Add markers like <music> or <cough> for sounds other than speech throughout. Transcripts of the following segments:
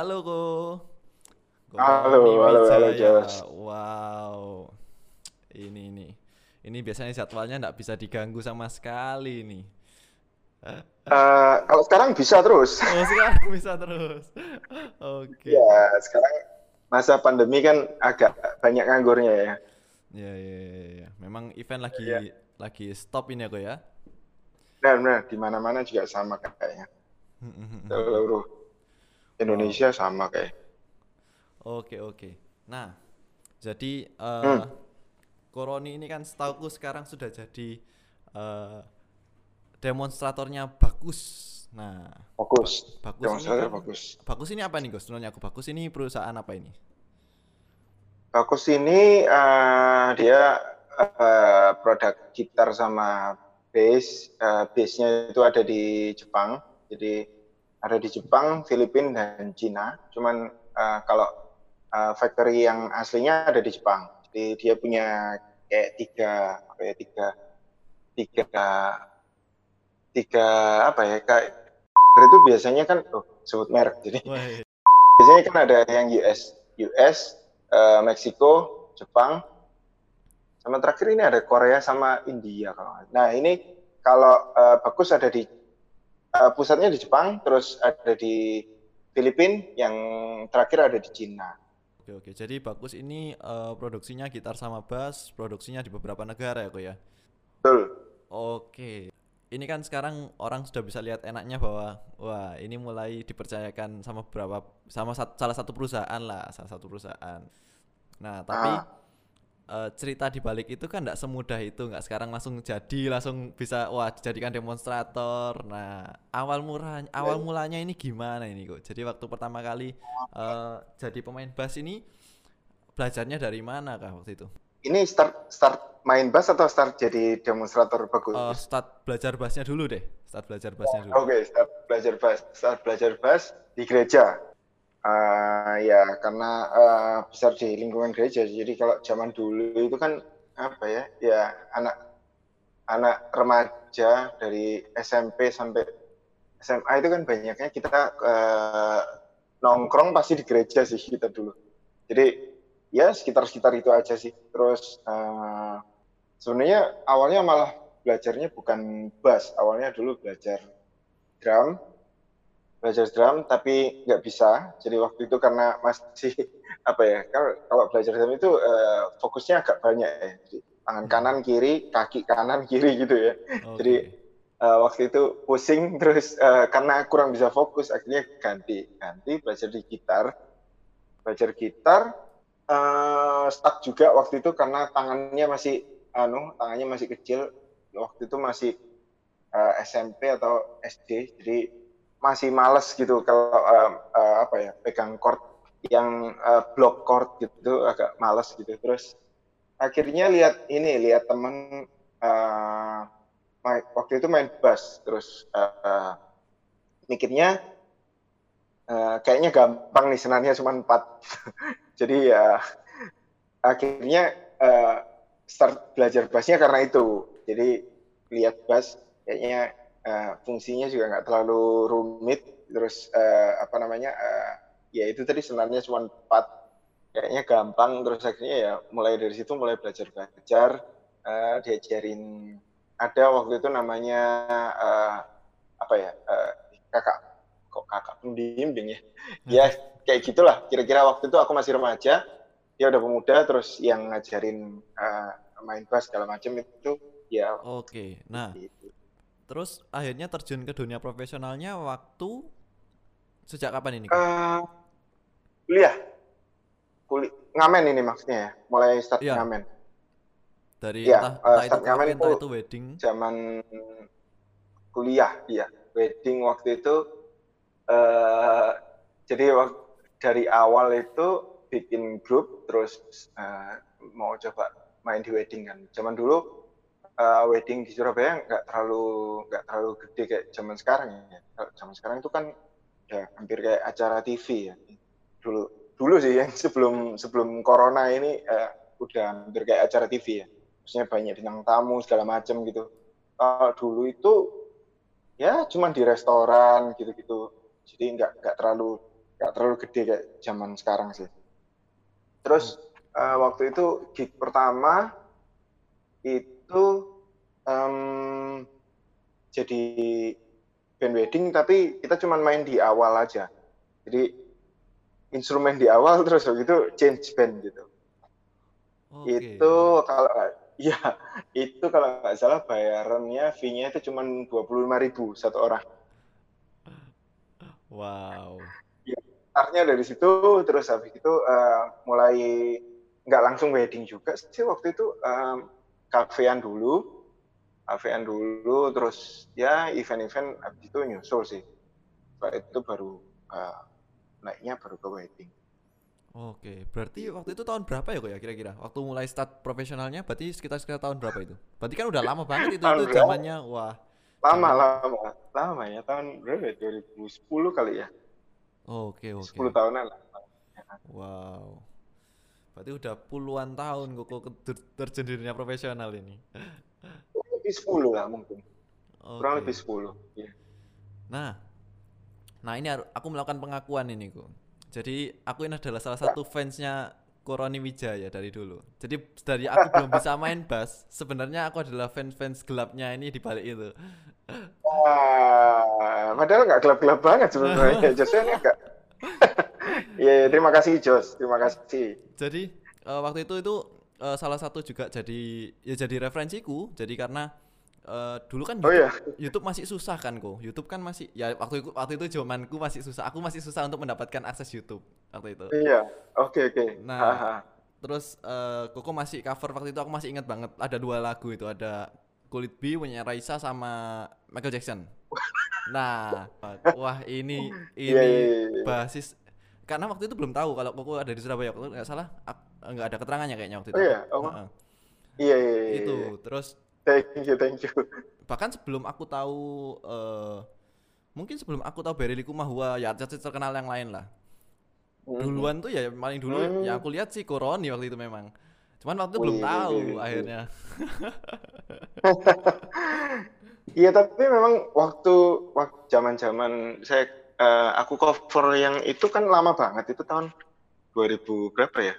Halo Ko. Halo, halo, halo, Wijaya. Jos. Wow. Ini ini. Ini biasanya jadwalnya nggak bisa diganggu sama sekali nih. Eh, kalau sekarang bisa terus. <laughs> Oh sekarang bisa terus. Oke. Ya, sekarang masa pandemi kan agak banyak nganggurnya ya. Ya, ya, ya, ya. Memang event lagi Iya. lagi stop ini aku ya. Benar, benar. Di mana-mana juga sama kayaknya. Seluruh Indonesia sama kayak. Oke, oke. Nah, jadi eh Hmm. Koroni ini kan setauku sekarang sudah jadi eh, demonstratornya Bagus. Nah, Bagus. Bagus Demonstrator ini kan- bagus. Bagus ini apa nih, Gus? Menurut aku Bagus ini perusahaan apa ini? Bagus ini eh, dia eh, produk gitar sama bass. Eh, bassnya itu ada di Jepang. Jadi ada di Jepang, Filipina dan Cina. Cuman eh, kalau eh, factory yang aslinya ada di Jepang. Jadi dia punya kayak tiga apa ya tiga tiga tiga apa ya kayak <laughs> itu biasanya kan oh, sebut merek jadi Wah, iya. <laughs> biasanya kan ada yang US, US, eh, Meksiko, Jepang, sama terakhir ini ada Korea sama India kalau Nah ini kalau eh, bagus ada di eh, pusatnya di Jepang, terus ada di Filipina, yang terakhir ada di Cina. Oke, oke. Jadi Bagus ini eh, produksinya gitar sama bass, produksinya di beberapa negara ya, kok ya. Betul. Oke. Ini kan sekarang orang sudah bisa lihat enaknya bahwa wah, ini mulai dipercayakan sama beberapa sama sat- salah satu perusahaan lah, salah satu perusahaan. Nah, tapi Ah. Eh, cerita di balik itu kan nggak semudah itu, nggak sekarang langsung jadi, langsung bisa wah dijadikan demonstrator. Nah, awal murah awal mulanya ini gimana ini kok? Jadi waktu pertama kali eh, jadi pemain bass ini belajarnya dari mana kah waktu itu? Ini start start main bass atau start jadi demonstrator bagus? Eh, start belajar bassnya dulu deh, start belajar bassnya dulu. Oke, start belajar bass. Start belajar bass di gereja. Eh, ya, karena eh, besar di lingkungan gereja. Jadi kalau zaman dulu itu kan apa ya? Ya anak anak remaja dari SMP sampai SMA itu kan banyaknya kita eh, nongkrong pasti di gereja sih kita dulu. Jadi ya sekitar-sekitar itu aja sih. Terus eh, sebenarnya awalnya malah belajarnya bukan bass, awalnya dulu belajar drum, belajar drum tapi nggak bisa. Jadi waktu itu karena masih <laughs> apa ya, kalau, kalau belajar drum itu eh, fokusnya agak banyak ya. Jadi, tangan kanan kiri, kaki kanan <laughs> kiri gitu ya. Oke. Jadi eh, waktu itu pusing <laughs> terus eh, karena kurang bisa fokus akhirnya ganti ganti belajar di gitar, belajar gitar eh, stuck juga waktu itu karena tangannya masih anu tangannya masih kecil waktu itu masih eh, SMP atau SD jadi masih males gitu kalau eh, eh, apa ya pegang chord yang eh, block chord gitu agak males gitu. Terus akhirnya lihat ini lihat temen eh, main- waktu itu main bass terus eh, eh, mikirnya eh, kayaknya gampang nih senarnya cuma empat. <laughs> Jadi ya akhirnya eh, start belajar bassnya karena itu. Jadi lihat bass kayaknya eh, fungsinya juga nggak terlalu rumit. Terus eh, apa namanya eh, ya itu tadi senarnya cuma empat. Kayaknya gampang. Terus akhirnya ya mulai dari situ mulai belajar belajar. Eh, diajarin. Ada waktu itu namanya eh, apa ya eh, kakak kok kakak pembimbing ya? Ya kayak gitulah. Kira-kira waktu itu aku masih remaja. Dia udah pemuda terus yang ngajarin eh, main bass segala macam itu ya Oke. Nah, gitu. Terus akhirnya terjun ke dunia profesionalnya waktu sejak kapan ini? Eh, kuliah Kuli- ngamen ini maksudnya ya mulai start Iya. ngamen Dari iya, entah, eh, entah itu start ngamen kafe, entah itu- itu wedding. zaman kuliah iya wedding waktu itu eh jadi wak- dari awal itu bikin grup terus eh, mau coba main di wedding kan zaman dulu eh, wedding di Surabaya nggak terlalu nggak terlalu gede kayak zaman sekarang ya. Kalau zaman sekarang itu kan ya hampir kayak acara TV ya. Dulu dulu sih yang sebelum sebelum corona ini eh, udah hampir kayak acara TV ya. Maksudnya banyak bintang tamu segala macam gitu. Kalau dulu itu ya cuman di restoran gitu-gitu. Jadi nggak nggak terlalu nggak terlalu gede kayak zaman sekarang sih. Terus uh, waktu itu gig pertama itu um, jadi band wedding tapi kita cuma main di awal aja. Jadi instrumen di awal <laughs> terus begitu change band gitu. Okay. itu kalau ya itu kalau nggak salah bayarannya fee-nya itu cuma dua puluh lima ribu satu orang. Wow. Ya, startnya dari situ terus habis itu uh, mulai nggak langsung wedding juga sih waktu itu um, kafean dulu AVN dulu terus ya event-event habis itu nyusul sih setelah itu baru uh, naiknya baru ke wedding Oke, berarti waktu itu tahun berapa ya kok ya kira-kira? Waktu mulai start profesionalnya berarti sekitar sekitar tahun berapa itu? Berarti kan udah lama banget itu itu zamannya wah. Lama lama lama ya tahun berapa ya? 2010 kali ya. Oke oke. 10 tahunan lah. Wow. Berarti udah puluhan tahun kok terjun dunia profesional ini lebih 10 lah mungkin. Okay. Kurang lebih 10. Ya. Nah, nah ini aku melakukan pengakuan ini kok. Jadi aku ini adalah salah satu fansnya Koroni Wijaya dari dulu. Jadi dari aku belum bisa main bass, sebenarnya aku adalah fans-fans gelapnya ini di balik itu. Wah, padahal nggak gelap-gelap banget sebenarnya. <laughs> Josnya ini enggak. <laughs> Iya, yeah, terima kasih Jos, terima kasih. Jadi uh, waktu itu itu uh, salah satu juga jadi ya jadi referensiku. Jadi karena uh, dulu kan YouTube, oh, iya. <laughs> YouTube masih susah kan kok YouTube kan masih ya waktu itu waktu itu zamanku masih susah. Aku masih susah untuk mendapatkan akses YouTube waktu itu. Iya. Oke okay, oke. Okay. nah Aha. terus uh, Koko masih cover waktu itu aku masih ingat banget. Ada dua lagu itu ada Kulit B punya Raisa sama Michael Jackson. <laughs> Nah wah ini iya, ini yeah, yeah, yeah. basis. Karena waktu itu belum tahu kalau Koko ada di Surabaya waktu nggak salah nggak ada keterangannya kayaknya waktu itu. Oh iya, oh. Uh -uh. Iya, iya, iya. Itu terus. Thank you, thank you. Bahkan sebelum aku tahu, uh, mungkin sebelum aku tahu Berry Likumahua, ya artis terkenal yang lain lah. Mm-hmm. Duluan tuh ya paling dulu mm. yang aku lihat sih Koroni waktu itu memang. Cuman waktu itu belum tahu akhirnya. <laughs> Iya tapi memang waktu waktu zaman-zaman saya uh, aku cover yang itu kan lama banget itu tahun 2000 berapa ya?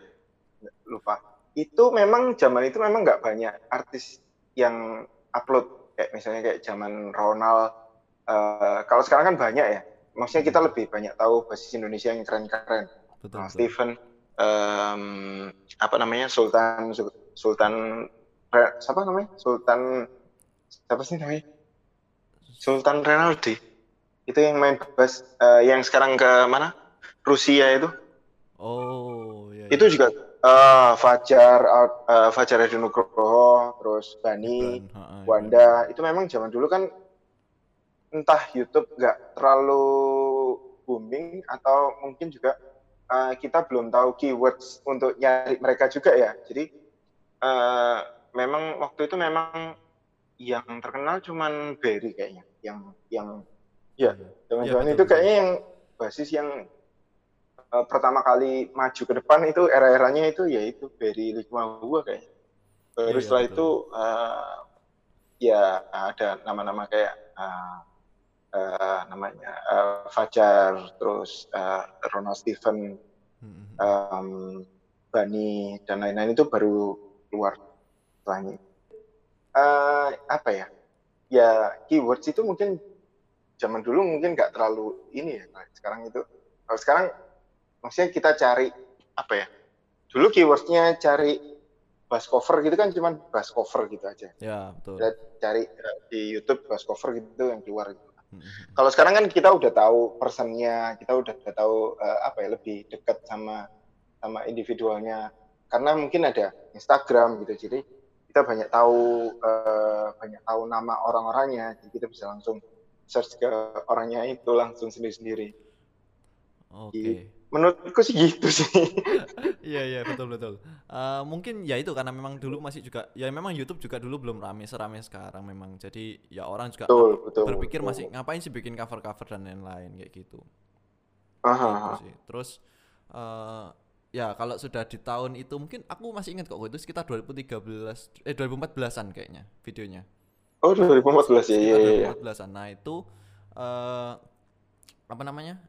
Lupa. Itu memang zaman itu memang nggak banyak artis yang upload kayak misalnya kayak zaman Ronald uh, kalau sekarang kan banyak ya. Maksudnya kita lebih banyak tahu basis Indonesia yang keren-keren. Nah, Steven um, apa namanya Sultan Sultan siapa namanya? Sultan siapa sih namanya? Sultan Renaldi. Itu yang main bass uh, yang sekarang ke mana? Rusia itu. Oh iya, iya. itu juga Uh, Fajar, uh, Fajar Edi Nugroho, terus Bani, Ban, Wanda, itu memang zaman dulu kan entah YouTube nggak terlalu booming atau mungkin juga uh, kita belum tahu keywords untuk nyari mereka juga ya. Jadi uh, memang waktu itu memang yang terkenal cuman Berry kayaknya, yang yang ya zaman-zaman ya, itu kayaknya yang basis yang uh, pertama kali maju ke depan itu era-eranya itu yaitu Berry Likumahua kayak baru iya, setelah betul. itu uh, ya ada nama-nama kayak uh, uh, namanya uh, Fajar terus uh, Ronald Steven um, Bani dan lain-lain itu baru keluar setelahnya. Uh, apa ya? Ya keywords itu mungkin zaman dulu mungkin nggak terlalu ini ya sekarang itu. Kalau sekarang maksudnya kita cari apa ya dulu keywordnya cari bass cover gitu kan cuma bass cover gitu aja ya betul kita cari uh, di YouTube bass cover gitu yang keluar gitu. Mm-hmm. Kalau sekarang kan kita udah tahu personnya, kita udah, udah tahu uh, apa ya lebih dekat sama sama individualnya. Karena mungkin ada Instagram gitu, jadi kita banyak tahu uh, banyak tahu nama orang-orangnya, jadi kita bisa langsung search ke orangnya itu langsung sendiri-sendiri. Oke. Okay. Gitu menurutku sih gitu sih <laughs> iya iya betul betul uh, mungkin ya itu karena memang dulu masih juga ya memang YouTube juga dulu belum rame serame sekarang memang jadi ya orang juga betul, betul, berpikir betul. masih ngapain sih bikin cover cover dan lain-lain kayak gitu Aha. Gitu sih. terus uh, ya kalau sudah di tahun itu mungkin aku masih ingat kok itu sekitar 2013 eh 2014an kayaknya videonya oh 2014 ya iya iya 2014an iya. nah itu uh, apa namanya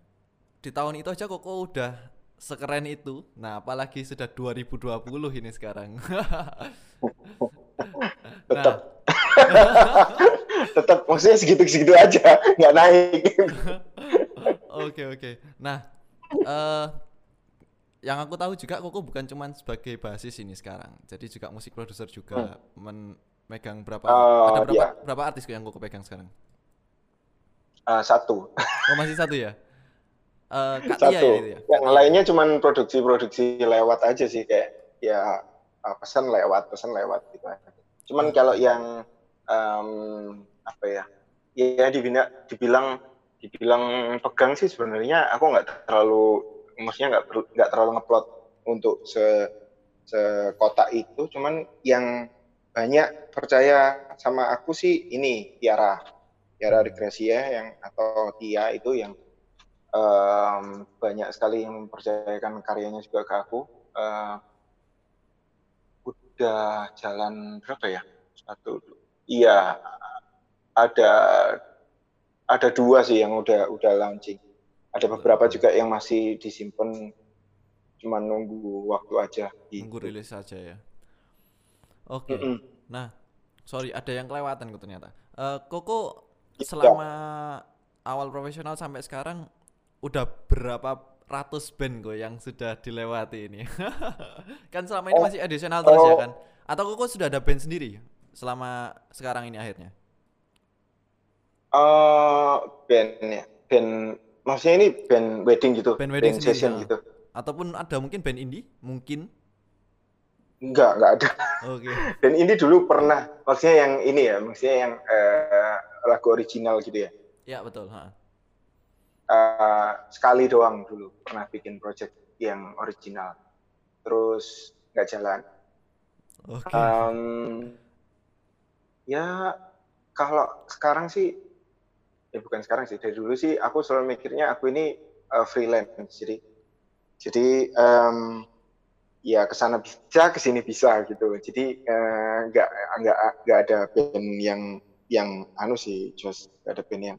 di tahun itu aja Koko udah sekeren itu. Nah, apalagi sudah 2020 ini sekarang. tetap <laughs> nah. tetap <laughs> maksudnya segitu-segitu aja, nggak naik. <laughs> Oke, oke. Nah, uh, yang aku tahu juga Koko bukan cuma sebagai basis ini sekarang. Jadi juga musik produser juga hmm. megang berapa uh, ada berapa iya. berapa artis yang Koko pegang sekarang? Uh, satu. Oh, masih satu ya? Uh, satu. Ya, itu ya? Yang lainnya cuma produksi-produksi lewat aja sih kayak ya uh, pesan lewat, pesan lewat gitu. Cuman hmm. kalau yang um, apa ya? Ya dibilang dibilang dibilang pegang sih sebenarnya aku nggak terlalu maksudnya nggak nggak terlalu ngeplot untuk se sekota itu cuman yang banyak percaya sama aku sih ini Tiara Tiara Regresia yang atau Tia itu yang um, banyak sekali yang mempercayakan karyanya juga ke aku uh, udah jalan berapa ya satu iya ada ada dua sih yang udah udah launching ada beberapa juga yang masih disimpan cuma nunggu waktu aja gitu. nunggu rilis saja ya oke okay. mm -hmm. nah sorry ada yang kelewatan kok ternyata uh, Koko iya. selama awal profesional sampai sekarang udah berapa ratus band kok yang sudah dilewati ini <laughs> kan selama ini oh. masih additional terus ya oh. kan atau Koko sudah ada band sendiri selama sekarang ini akhirnya uh, band ya band maksudnya ini band wedding gitu band wedding band session ya. gitu ataupun ada mungkin band indie mungkin enggak enggak ada oke okay. <laughs> band indie dulu pernah maksudnya yang ini ya maksudnya yang uh, lagu original gitu ya ya betul ha. Uh, sekali doang dulu pernah bikin project yang original. Terus nggak jalan. Okay. um, ya kalau sekarang sih ya bukan sekarang sih dari dulu sih aku selalu mikirnya aku ini uh, freelance. Jadi jadi um, ya ke sana bisa ke sini bisa gitu. Jadi uh, nggak nggak nggak ada band yang yang anu sih Jos nggak ada band yang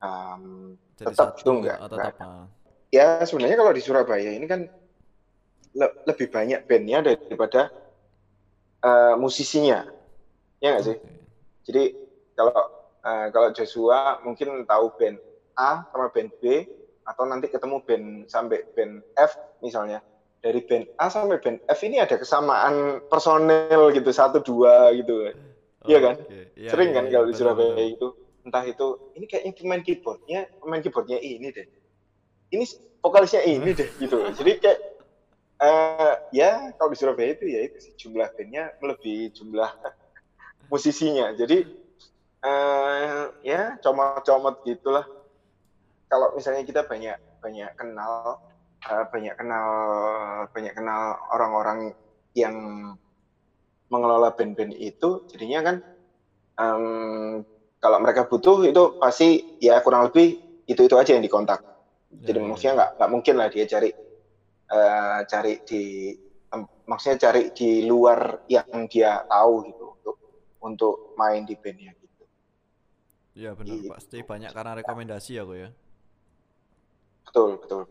um, tetap itu enggak, enggak. ya sebenarnya kalau di Surabaya ini kan le lebih banyak bandnya daripada uh, musisinya. Ya nggak sih? Jadi kalau uh, kalau Joshua mungkin tahu band A sama band B atau nanti ketemu band sampai band F misalnya. Dari band A sampai band F ini ada kesamaan personel gitu satu dua gitu. Iya kan? Okay. ya, sering ya, kan ya, kalau di Surabaya itu entah itu ini kayaknya pemain keyboardnya pemain keyboardnya ini deh. Ini vokalisnya ini deh gitu. Jadi kayak uh, ya kalau di Surabaya itu ya itu sih jumlah bandnya melebihi jumlah <laughs> musisinya. Jadi uh, ya comot-comot gitulah. Kalau misalnya kita banyak banyak kenal uh, banyak kenal banyak kenal orang-orang yang mengelola band-band itu jadinya kan um, kalau mereka butuh itu pasti ya kurang lebih itu itu aja yang dikontak jadi ya, maksudnya nggak nggak mungkin lah dia cari uh, cari di um, maksudnya cari di luar yang dia tahu gitu untuk untuk main di bandnya Iya benar gitu. pasti banyak karena rekomendasi ya kok ya. Betul betul.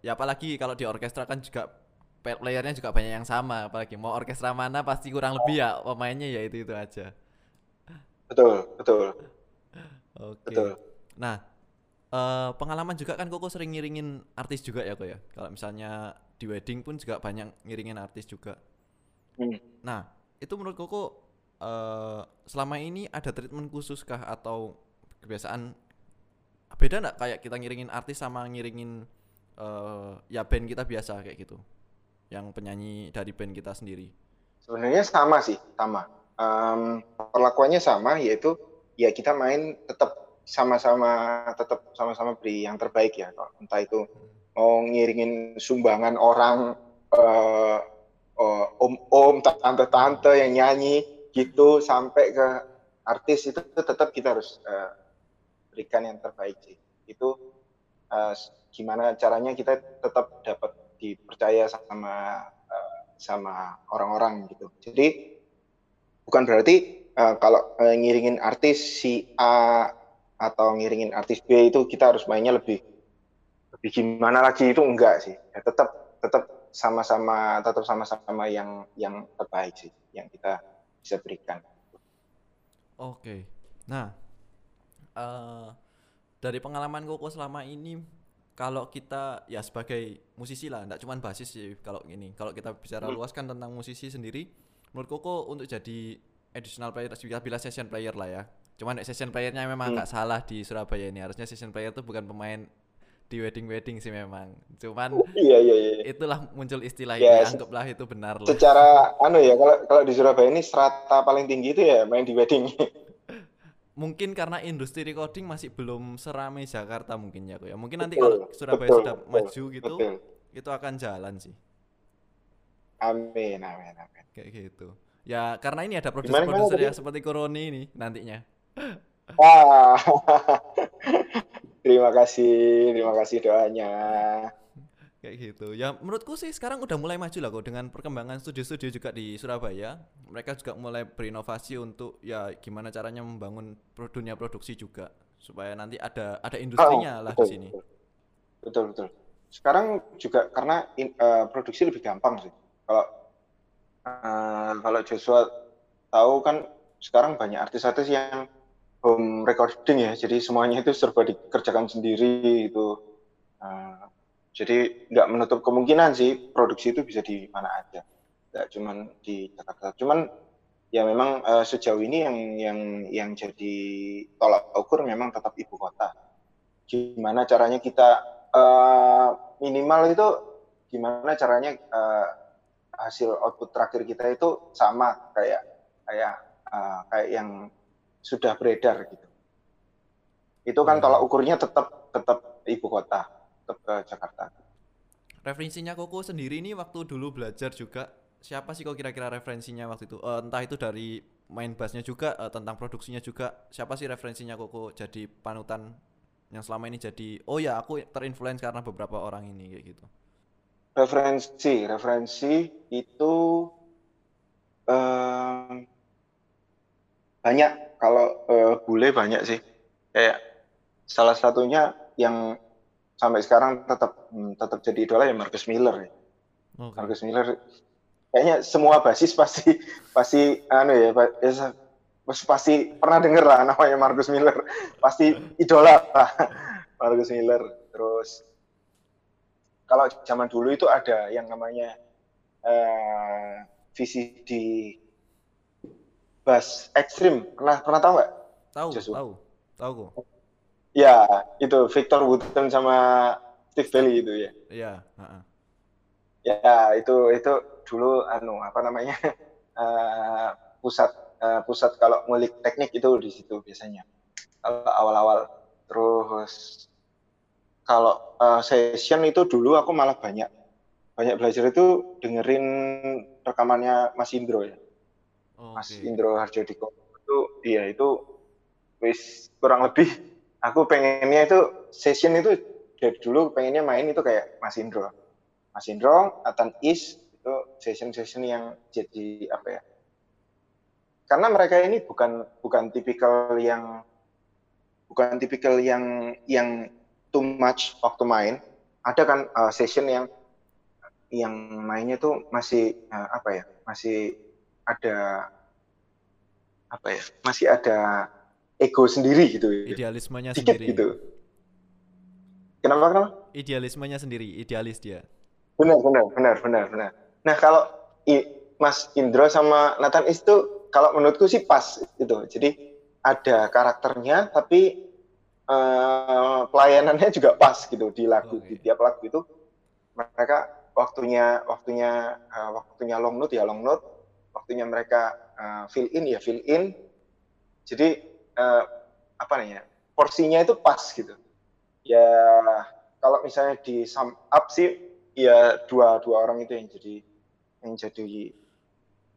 Ya apalagi kalau di orkestra kan juga playernya juga banyak yang sama apalagi mau orkestra mana pasti kurang lebih ya pemainnya ya itu itu aja. Betul betul. Oke. Betul. Nah uh, pengalaman juga kan koko sering ngiringin artis juga ya kok ya. Kalau misalnya di wedding pun juga banyak ngiringin artis juga. Hmm. Nah itu menurut koko uh, selama ini ada treatment khusus kah atau kebiasaan beda nggak kayak kita ngiringin artis sama ngiringin uh, ya band kita biasa kayak gitu yang penyanyi dari band kita sendiri sebenarnya sama sih sama um, perlakuannya sama yaitu ya kita main tetap sama-sama tetap sama-sama beri yang terbaik ya entah itu mau ngiringin sumbangan orang uh, uh, om-om tante-tante yang nyanyi gitu sampai ke artis itu tetap kita harus uh, berikan yang terbaik sih. Itu uh, gimana caranya kita tetap dapat dipercaya sama uh, sama orang-orang gitu. Jadi bukan berarti uh, kalau uh, ngiringin artis si A atau ngiringin artis B itu kita harus mainnya lebih lebih gimana lagi itu enggak sih ya tetap tetap sama-sama tetap sama-sama yang yang terbaik sih yang kita bisa berikan Oke. Nah, eh dari pengalaman Koko selama ini, kalau kita ya sebagai musisi lah, enggak cuma basis sih kalau ini. Kalau kita bicara Hmm. luas kan tentang musisi sendiri, menurut Koko untuk jadi additional player, bila bila session player lah ya. Cuman session playernya memang Hmm. agak salah di Surabaya ini. Harusnya session player itu bukan pemain di wedding-wedding sih memang. Cuman iya iya iya itulah muncul istilah Ya, ini, anggaplah itu benar lah. secara anu ya kalau kalau di Surabaya ini strata paling tinggi itu ya main di wedding <laughs> Mungkin karena industri recording masih belum seramai Jakarta mungkin ya, ya. Mungkin nanti Betul, kalau Surabaya betul, sudah betul, maju gitu, betul itu akan jalan sih amin amin amin kayak gitu. Ya karena ini ada produser-produser yang seperti Koroni ini nantinya. Wah, <laughs> terima kasih, terima kasih doanya. Kayak gitu. Ya menurutku sih sekarang udah mulai maju lah kok dengan perkembangan studio-studio juga di Surabaya. Mereka juga mulai berinovasi untuk ya gimana caranya membangun dunia produksi juga supaya nanti ada ada industrinya Oh, lah di betul, sini. betul. Betul, betul. Sekarang juga karena in- eh, produksi lebih gampang sih. Kalau eh, kalau Joshua tahu kan sekarang banyak artis-artis yang home recording ya, jadi semuanya itu serba dikerjakan sendiri itu. Eh, jadi nggak menutup kemungkinan sih produksi itu bisa di mana aja, nggak cuman di Jakarta. Cuman ya memang eh, sejauh ini yang yang yang jadi tolak ukur memang tetap ibu kota. Gimana caranya kita eh, minimal itu gimana caranya eh, hasil output terakhir kita itu sama kayak kayak eh, kayak yang sudah beredar gitu. Itu kan Hmm. tolak ukurnya tetap tetap ibu kota, tetap ke Jakarta. Referensinya Koko sendiri ini waktu dulu belajar juga siapa sih kok kira-kira referensinya waktu itu? Eh, entah itu dari main bassnya juga eh, tentang produksinya juga siapa sih referensinya Koko jadi panutan yang selama ini jadi oh ya aku terinfluence karena beberapa orang ini kayak gitu. Referensi, referensi itu em, banyak. Kalau eh, bule banyak sih. Kayak salah satunya yang sampai sekarang tetap hmm, tetap jadi idola ya Marcus Miller. ya. Oke. Marcus Miller kayaknya semua basis pasti pasti anu ya, ya, pasti, pasti pernah denger lah namanya Marcus Miller. Pasti idola lah <laughs> Marcus Miller. Terus kalau zaman dulu itu ada yang namanya eh, VCD bass ekstrim. Pernah pernah tahu nggak? Tahu, Joshua. tahu. Tahu kok. Ya, itu Victor Wooten sama Steve Bailey itu ya. Iya, heeh. Ya, itu itu dulu anu apa namanya? <laughs> eh, pusat eh, pusat kalau ngulik teknik itu di situ biasanya. Kalau awal-awal terus kalau eh, session itu dulu aku malah banyak banyak belajar itu dengerin rekamannya Mas Indro ya. Mas Oke. Indro Harjodiko itu iya itu wis kurang lebih aku pengennya itu session itu dari dulu pengennya main itu kayak Mas Indro. Mas Indro, Nathan Is itu session-session yang jadi apa ya? Karena mereka ini bukan bukan tipikal yang bukan tipikal yang yang too much waktu main. Ada kan uh, session yang yang mainnya tuh masih uh, apa ya? Masih ada apa ya? Masih ada ego sendiri gitu. ya. Idealismenya Dikit sendiri. gitu. Kenapa kenapa? Idealismenya sendiri, idealis dia. Benar, benar, benar, benar, benar. Nah, kalau I- Mas Indro sama Nathan itu kalau menurutku sih pas itu. Jadi ada karakternya tapi eh, pelayanannya juga pas gitu di lagu Oke. di tiap lagu itu mereka waktunya waktunya eh, waktunya long note ya long note, waktunya mereka eh, fill in ya fill in. Jadi eh, apa namanya? Porsinya itu pas gitu. Ya kalau misalnya di sum up sih ya dua dua orang itu yang jadi yang jadi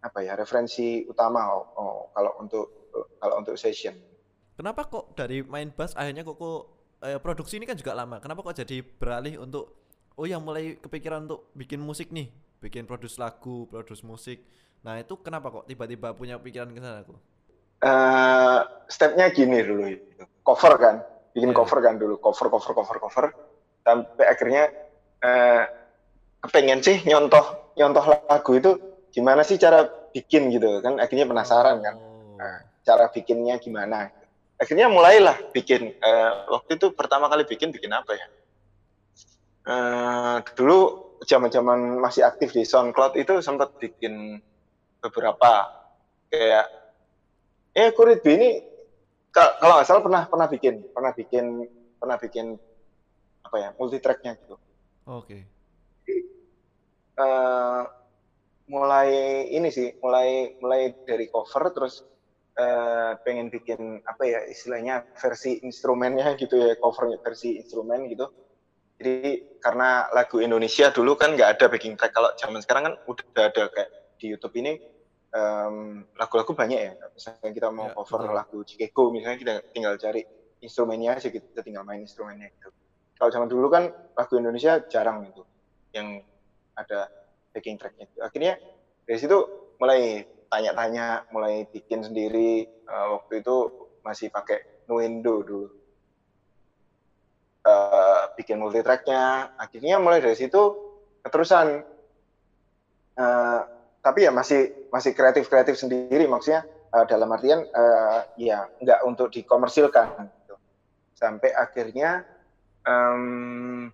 apa ya referensi utama oh, oh, kalau untuk kalau untuk session Kenapa kok dari main bass akhirnya kok kok eh, produksi ini kan juga lama. Kenapa kok jadi beralih untuk oh yang mulai kepikiran untuk bikin musik nih, bikin produce lagu, produce musik. Nah, itu kenapa kok tiba-tiba punya pikiran ke sana kok? Eh, stepnya gini dulu itu cover kan bikin Iya. cover kan dulu cover cover cover cover sampai akhirnya uh, kepengen sih nyontoh nyontoh lagu itu gimana sih cara bikin gitu kan akhirnya penasaran kan oh. nah, cara bikinnya gimana akhirnya mulailah bikin uh, waktu itu pertama kali bikin bikin apa ya uh, dulu zaman-zaman masih aktif di SoundCloud itu sempat bikin beberapa kayak eh Kurit ini kalau nggak salah pernah pernah bikin pernah bikin pernah bikin apa ya multi tracknya gitu. Oke. Okay. uh, eh, mulai ini sih mulai mulai dari cover terus uh, pengen bikin apa ya istilahnya versi instrumennya gitu ya covernya versi instrumen gitu jadi karena lagu Indonesia dulu kan nggak ada backing track. Kalau zaman sekarang kan udah ada kayak di YouTube ini lagu-lagu um, banyak ya. Misalnya kita mau ya, cover betul. lagu Cikeko, misalnya kita tinggal cari instrumennya aja, kita tinggal main instrumennya gitu. Kalau zaman dulu kan lagu Indonesia jarang itu yang ada backing tracknya. Gitu. Akhirnya dari situ mulai tanya-tanya, mulai bikin sendiri. Uh, waktu itu masih pakai Nuendo dulu uh, bikin multi tracknya akhirnya mulai dari situ keterusan uh, tapi ya masih masih kreatif kreatif sendiri maksudnya uh, dalam artian uh, ya nggak untuk dikomersilkan gitu. sampai akhirnya um,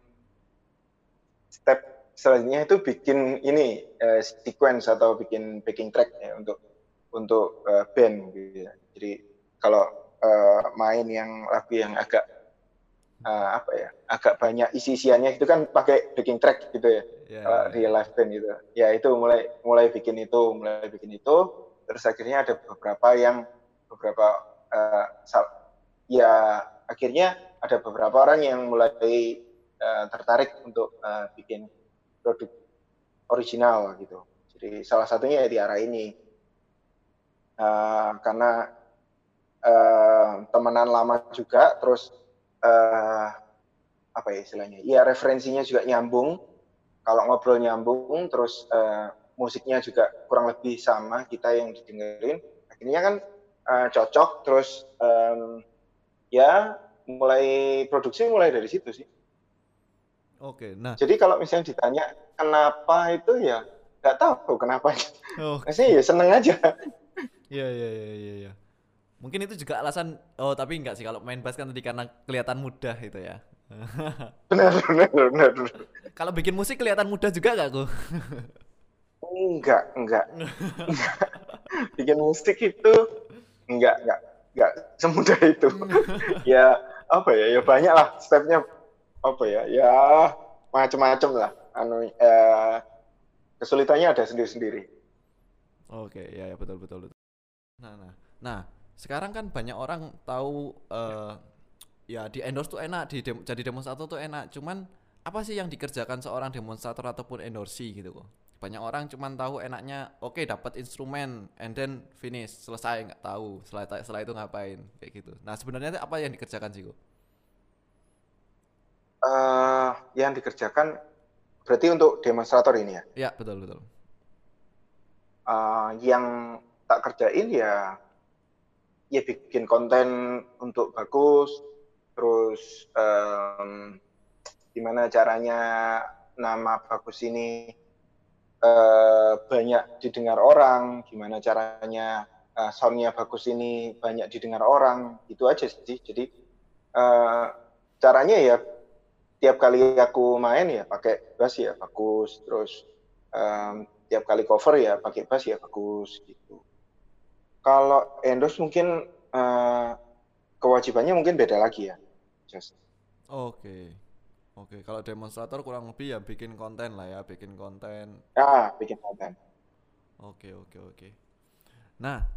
selanjutnya itu bikin ini uh, sequence atau bikin backing track ya untuk untuk uh, band gitu ya. jadi kalau uh, main yang lagu yang agak uh, apa ya agak banyak isi-isiannya itu kan pakai backing track gitu ya yeah, kalau yeah. di live band gitu ya itu mulai mulai bikin itu mulai bikin itu terus akhirnya ada beberapa yang beberapa uh, ya akhirnya ada beberapa orang yang mulai uh, tertarik untuk uh, bikin produk original gitu jadi salah satunya ya di arah ini uh, karena uh, temenan lama juga terus uh, apa ya istilahnya? Ya referensinya juga nyambung. Kalau ngobrol nyambung, terus uh, musiknya juga kurang lebih sama kita yang didengerin. Akhirnya kan uh, cocok. Terus um, ya mulai produksi mulai dari situ sih. Oke, nah. Jadi kalau misalnya ditanya kenapa itu ya nggak tahu kenapa. Oh. Maksudnya ya seneng aja. Iya iya iya iya. Ya. Mungkin itu juga alasan oh tapi enggak sih kalau main bass kan tadi karena kelihatan mudah itu ya. benar benar benar. kalau bikin musik kelihatan mudah juga enggak kok? enggak, enggak. <laughs> bikin musik itu enggak, enggak, enggak semudah itu. <laughs> ya apa ya? Ya banyak lah stepnya apa ya? Ya macam-macam lah. Anu eh, kesulitannya ada sendiri-sendiri. Oke, ya ya betul betul betul. Nah, nah. Nah, sekarang kan banyak orang tahu uh, ya di endorse tuh enak di dem jadi demonstrator tuh enak cuman apa sih yang dikerjakan seorang demonstrator ataupun endorsi gitu kok banyak orang cuman tahu enaknya oke okay, dapat instrumen and then finish selesai nggak tahu setelah setelah itu ngapain kayak gitu nah sebenarnya apa yang dikerjakan sih kok uh, yang dikerjakan berarti untuk demonstrator ini ya? Ya betul betul. Uh, yang tak kerjain ya ya bikin konten untuk bagus terus um, gimana caranya nama bagus ini uh, banyak didengar orang gimana caranya uh, soundnya bagus ini banyak didengar orang itu aja sih. Jadi uh, caranya ya tiap kali aku main ya pakai bass ya bagus terus um, tiap kali cover ya pakai bass ya bagus gitu kalau endorse mungkin uh, kewajibannya mungkin beda lagi ya. Just. Oke. Oke, kalau demonstrator kurang lebih ya bikin konten lah ya, bikin konten. Ya, bikin konten. Oke, oke, oke. Nah,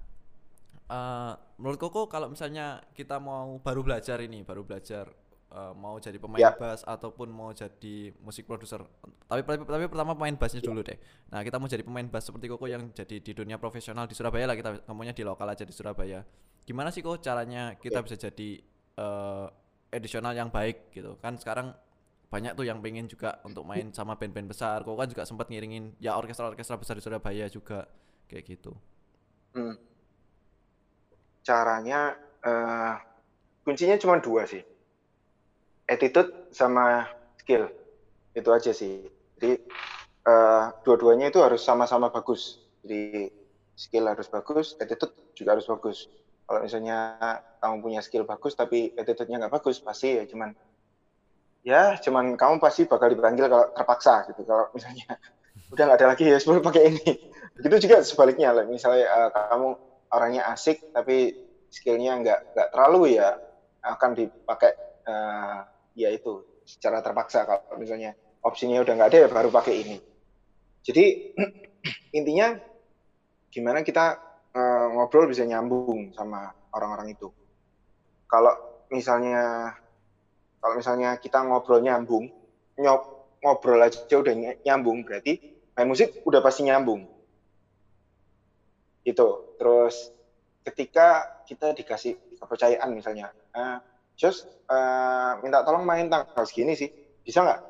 uh, menurut Koko kalau misalnya kita mau baru belajar ini, baru belajar uh, mau jadi pemain yeah. bass ataupun mau jadi musik produser. Tapi, tapi tapi pertama pemain bassnya dulu deh. Nah kita mau jadi pemain bass seperti Koko yang jadi di dunia profesional di Surabaya lah kita ngomongnya di lokal aja di Surabaya. Gimana sih kok caranya kita yeah. bisa jadi uh, edisional yang baik gitu kan sekarang banyak tuh yang pengen juga untuk main <laughs> sama band-band besar. Kok kan juga sempat ngiringin ya orkestra-orkestra besar di Surabaya juga kayak gitu. Hmm. Caranya uh, kuncinya cuma dua sih attitude sama skill. Itu aja sih. Jadi uh, dua-duanya itu harus sama-sama bagus. Jadi skill harus bagus attitude juga harus bagus. Kalau misalnya kamu punya skill bagus tapi attitude-nya nggak bagus pasti ya cuman ya cuman kamu pasti bakal dipanggil kalau terpaksa gitu. Kalau misalnya <laughs> udah nggak ada lagi ya sebelum pakai ini. Begitu juga sebaliknya misalnya uh, kamu orangnya asik tapi skillnya nggak nggak terlalu ya akan dipakai uh, ya itu secara terpaksa kalau misalnya opsinya udah nggak ada ya baru pakai ini jadi <clears throat> intinya gimana kita uh, ngobrol bisa nyambung sama orang-orang itu kalau misalnya kalau misalnya kita ngobrol nyambung, ngobrol aja udah nyambung, berarti main musik udah pasti nyambung. Itu. Terus ketika kita dikasih kepercayaan misalnya, uh, Jos uh, minta tolong main tanggal segini sih, bisa nggak?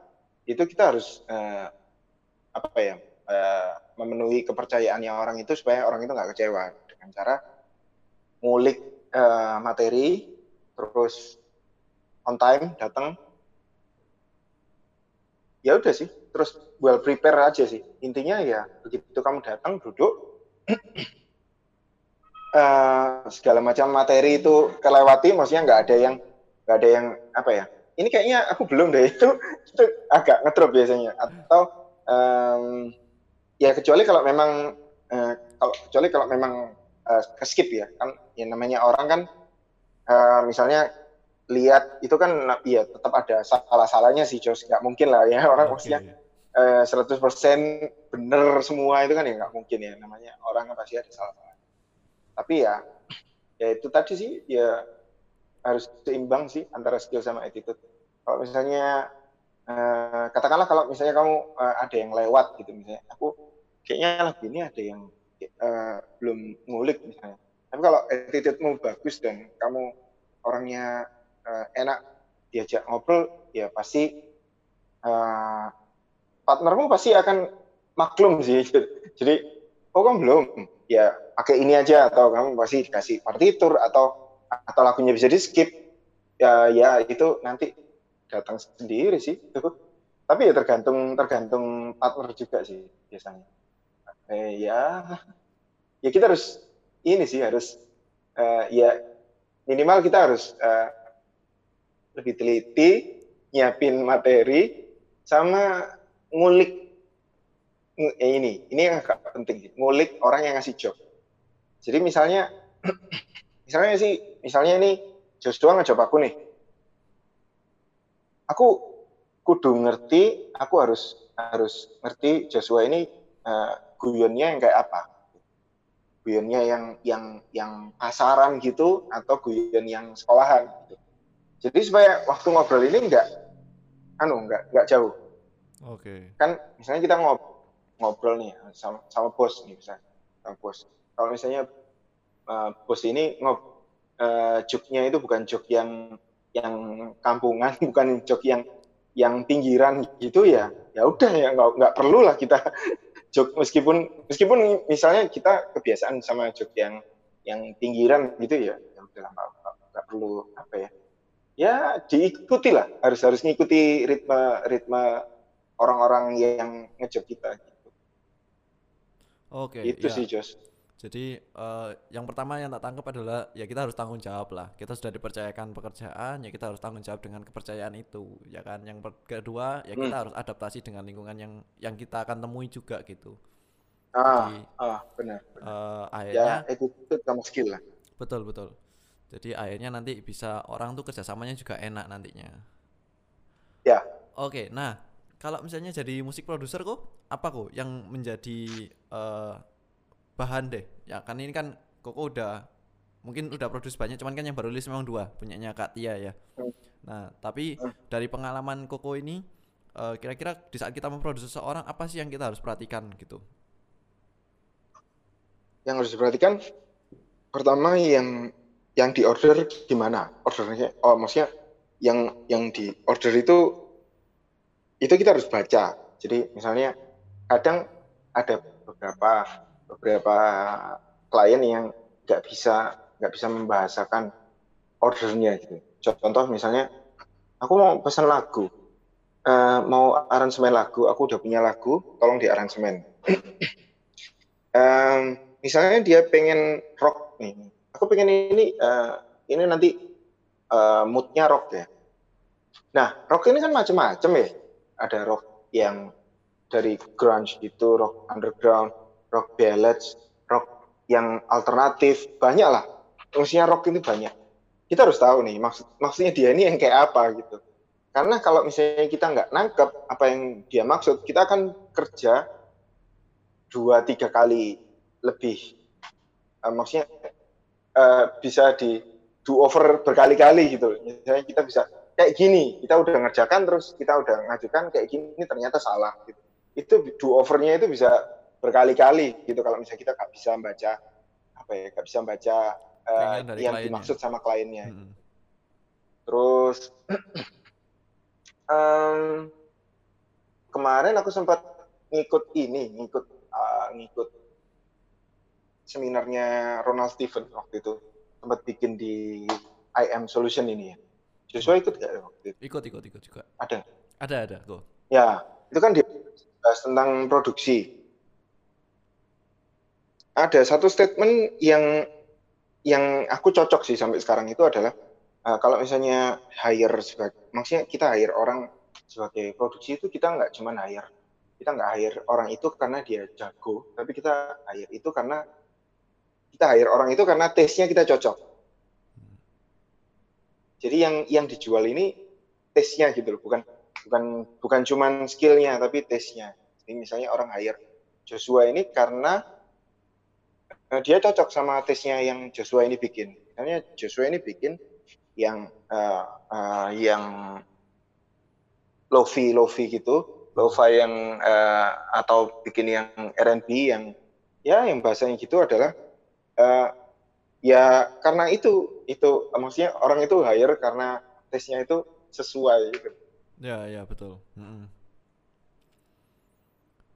Itu kita harus uh, apa ya uh, memenuhi kepercayaannya orang itu supaya orang itu nggak kecewa dengan cara ngulik uh, materi, terus on time datang. Ya udah sih terus well prepare aja sih. Intinya ya begitu kamu datang duduk uh, <clears throat> segala macam materi itu kelewati maksudnya nggak ada yang nggak ada yang apa ya ini kayaknya aku belum deh <laughs> itu itu agak ngedrop biasanya. Atau um, ya kecuali kalau memang uh, kalau kecuali kalau memang uh, skip ya kan yang namanya orang kan uh, misalnya lihat itu kan ya tetap ada salah-salahnya sih Jos. Nggak mungkin lah ya orang okay. maksudnya eh, 100% bener semua itu kan ya nggak mungkin ya namanya orang kan pasti ada salah-salah tapi ya ya itu tadi sih ya harus seimbang sih antara skill sama attitude. Kalau misalnya eh, katakanlah kalau misalnya kamu eh, ada yang lewat gitu misalnya aku kayaknya lagu ini ada yang eh, belum ngulik misalnya. Tapi kalau attitude-mu bagus dan kamu orangnya uh, enak diajak ngobrol ya pasti uh, partnermu pasti akan maklum sih. <laughs> Jadi oh kan belum? Ya pakai ini aja atau kamu pasti dikasih partitur atau atau lagunya bisa di skip ya ya itu nanti datang sendiri sih <laughs> tapi ya tergantung tergantung partner juga sih biasanya eh, ya ya kita harus ini sih harus uh, ya minimal kita harus uh, lebih teliti, nyiapin materi, sama ngulik eh, ini, ini yang agak penting, ngulik orang yang ngasih job. Jadi misalnya, <clears throat> misalnya sih, misalnya ini Joshua ngejob aku nih, aku kudu ngerti, aku harus harus ngerti Joshua ini uh, guyonnya yang kayak apa, guyonnya yang yang yang pasaran gitu atau guyon yang sekolahan. Gitu. Jadi supaya waktu ngobrol ini enggak anu enggak enggak jauh. Oke. Okay. Kan misalnya kita ngob ngobrol nih sama, sama bos nih misalnya sama bos. Kalau misalnya uh, bos ini ngob uh, joknya itu bukan jok yang yang kampungan, <laughs> bukan jok yang yang pinggiran gitu ya. Ya udah ya nggak nggak perlu lah kita <laughs> jok meskipun meskipun misalnya kita kebiasaan sama jok yang yang pinggiran gitu ya ya udah nggak perlu apa ya ya diikuti lah harus harus ngikuti ritme ritme orang-orang yang ngejob kita gitu. Oke. Itu ya. sih Jos. Jadi uh, yang pertama yang tak tangkap adalah ya kita harus tanggung jawab lah. Kita sudah dipercayakan pekerjaan, ya kita harus tanggung jawab dengan kepercayaan itu, ya kan. Yang kedua ya kita hmm. harus adaptasi dengan lingkungan yang yang kita akan temui juga gitu. Ah, Jadi, ah benar. benar. Uh, akhirnya ya, itu, itu sama skill lah. Betul betul. Jadi akhirnya nanti bisa orang tuh kerjasamanya juga enak nantinya. Ya. Oke, nah kalau misalnya jadi musik produser kok apa kok yang menjadi uh, bahan deh? Ya kan ini kan Koko udah mungkin udah produce banyak, cuman kan yang baru rilis memang dua, punyanya Kak Tia ya. Nah tapi dari pengalaman Koko ini eh, kira-kira di saat kita memproduksi seseorang apa sih yang kita harus perhatikan gitu? Yang harus diperhatikan pertama yang yang di order gimana ordernya oh maksudnya yang yang di order itu itu kita harus baca jadi misalnya kadang ada beberapa beberapa klien yang nggak bisa nggak bisa membahasakan ordernya gitu contoh misalnya aku mau pesan lagu uh, mau aransemen lagu, aku udah punya lagu, tolong di aransemen. um, <clears throat> misalnya dia pengen rock nih, aku pengen ini uh, ini nanti uh, moodnya rock ya. Nah, rock ini kan macam-macam ya. Ada rock yang dari grunge gitu, rock underground, rock ballads, rock yang alternatif, banyak lah. Maksudnya rock ini banyak. Kita harus tahu nih, maksud maksudnya dia ini yang kayak apa gitu. Karena kalau misalnya kita nggak nangkep apa yang dia maksud, kita akan kerja dua tiga kali lebih. Uh, maksudnya uh, bisa di do over berkali-kali gitu. Misalnya kita bisa kayak gini, kita udah ngerjakan terus kita udah ngajukan kayak gini ternyata salah gitu. Itu do overnya itu bisa berkali-kali gitu kalau misalnya kita nggak bisa baca apa ya, nggak bisa baca uh, yang kliennya. dimaksud sama kliennya. Hmm. Terus <clears throat> um, kemarin aku sempat ngikut ini, ngikut uh, ngikut seminarnya Ronald Steven waktu itu sempat bikin di IM Solution ini ya. Joshua ikut gak waktu itu? Ikut, ikut, ikut juga. Ada? Ada, ada. Go. Ya, itu kan dia bahas tentang produksi. Ada satu statement yang yang aku cocok sih sampai sekarang itu adalah uh, kalau misalnya hire sebagai maksudnya kita hire orang sebagai produksi itu kita nggak cuma hire. Kita nggak hire orang itu karena dia jago tapi kita hire itu karena kita hire orang itu karena taste-nya kita cocok. Jadi yang yang dijual ini taste-nya gitu loh bukan bukan bukan cuma skillnya tapi taste-nya. Jadi misalnya orang hire Joshua ini karena dia cocok sama taste-nya yang Joshua ini bikin misalnya Joshua ini bikin yang uh, uh, yang lofi lofi gitu lofi yang uh, atau bikin yang R&B yang ya yang bahasanya gitu adalah uh, ya karena itu itu maksudnya orang itu hire karena tesnya itu sesuai gitu. Ya ya betul. Mm -hmm.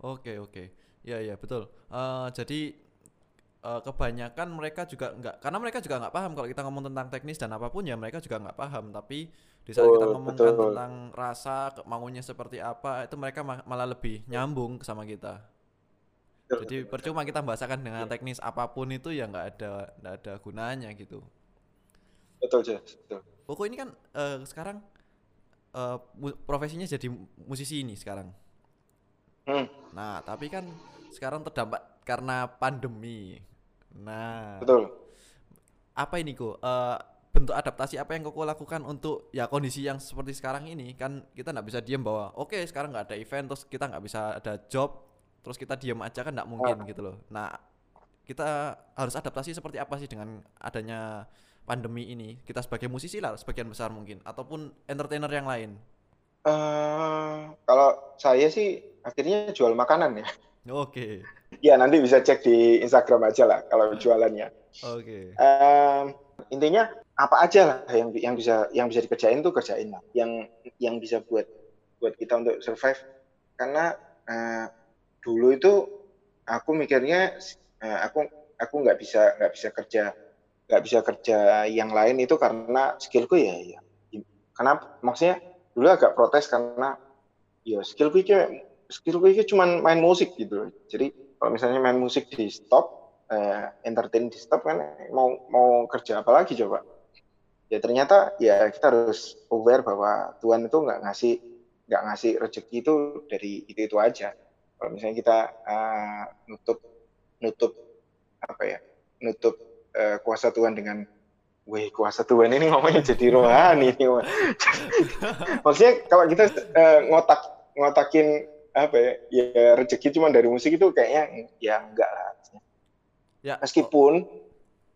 Oke oke ya ya betul. Uh, jadi uh, kebanyakan mereka juga nggak karena mereka juga nggak paham. Kalau kita ngomong tentang teknis dan apa pun ya mereka juga nggak paham. Tapi di saat oh, kita ngomongkan betul. tentang rasa maunya seperti apa itu mereka malah lebih nyambung sama kita. Betul, jadi betul, percuma kita bahasakan dengan ya. teknis apa pun itu ya nggak ada nggak ada gunanya gitu. Betul betul. Koko ini kan uh, sekarang uh, profesinya jadi musisi ini sekarang. Hmm. nah tapi kan sekarang terdampak karena pandemi Nah, betul. Apa ini kok? Uh, bentuk adaptasi apa yang koko lakukan untuk ya kondisi yang seperti sekarang ini kan kita nggak bisa diem bahwa oke okay, sekarang nggak ada event terus kita nggak bisa ada job terus kita diem aja kan nggak mungkin oh. gitu loh. Nah kita harus adaptasi seperti apa sih dengan adanya pandemi ini kita sebagai musisi lah sebagian besar mungkin ataupun entertainer yang lain. Uh, kalau saya sih akhirnya jual makanan ya. Oke. Okay. Ya nanti bisa cek di Instagram aja lah kalau jualannya. Oke. Okay. Um, intinya apa aja lah yang yang bisa yang bisa dikerjain tuh kerjain lah. Yang yang bisa buat buat kita untuk survive. Karena uh, dulu itu aku mikirnya uh, aku aku nggak bisa nggak bisa kerja nggak bisa kerja yang lain itu karena skillku ya ya. Karena maksudnya dulu agak protes karena ya skillku skill gue cuma main musik gitu jadi kalau misalnya main musik di stop eh, entertain di stop kan mau mau kerja apa lagi coba? Ya ternyata ya kita harus aware bahwa Tuhan itu nggak ngasih nggak ngasih rezeki itu dari itu itu aja. Kalau misalnya kita uh, nutup nutup apa ya nutup uh, kuasa Tuhan dengan Wih, kuasa Tuhan ini ngomongnya jadi rohani nih. <laughs> Maksudnya kalau kita uh, ngotak ngotakin apa ya, ya rezeki cuma dari musik itu kayaknya ya enggak lah. Ya. Meskipun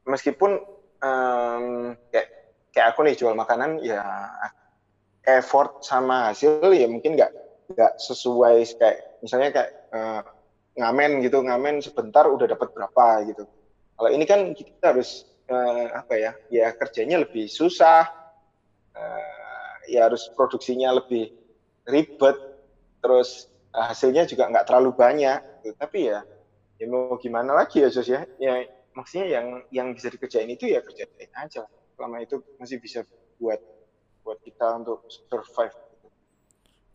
meskipun um, kayak kayak aku nih jual makanan ya effort sama hasil ya mungkin nggak nggak sesuai kayak misalnya kayak uh, ngamen gitu ngamen sebentar udah dapat berapa gitu. Kalau ini kan kita harus uh, apa ya ya kerjanya lebih susah uh, ya harus produksinya lebih ribet terus hasilnya juga nggak terlalu banyak gitu. tapi ya ya mau gimana lagi ya Jos ya ya maksudnya yang yang bisa dikerjain itu ya kerjain aja selama itu masih bisa buat buat kita untuk survive gitu.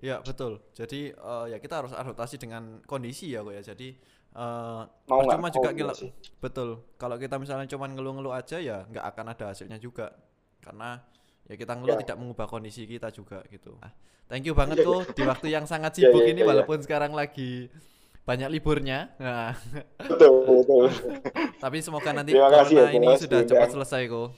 Ya betul. Jadi eh, ya kita harus adaptasi dengan kondisi ya kok ya. Jadi eh Mau mau juga sih. betul. Kalau kita misalnya cuman ngeluh-ngeluh aja ya nggak akan ada hasilnya juga. Karena ya kita ngeluh Ya. tidak mengubah kondisi kita juga gitu. Ah, thank you banget Iya, kok di waktu yang sangat <laughs> sibuk iya, ini iya, iya. walaupun sekarang lagi banyak liburnya. Nah, Betul, betul. tapi semoga nanti Terima kasih ya, corona ini sudah cepat selesai kok.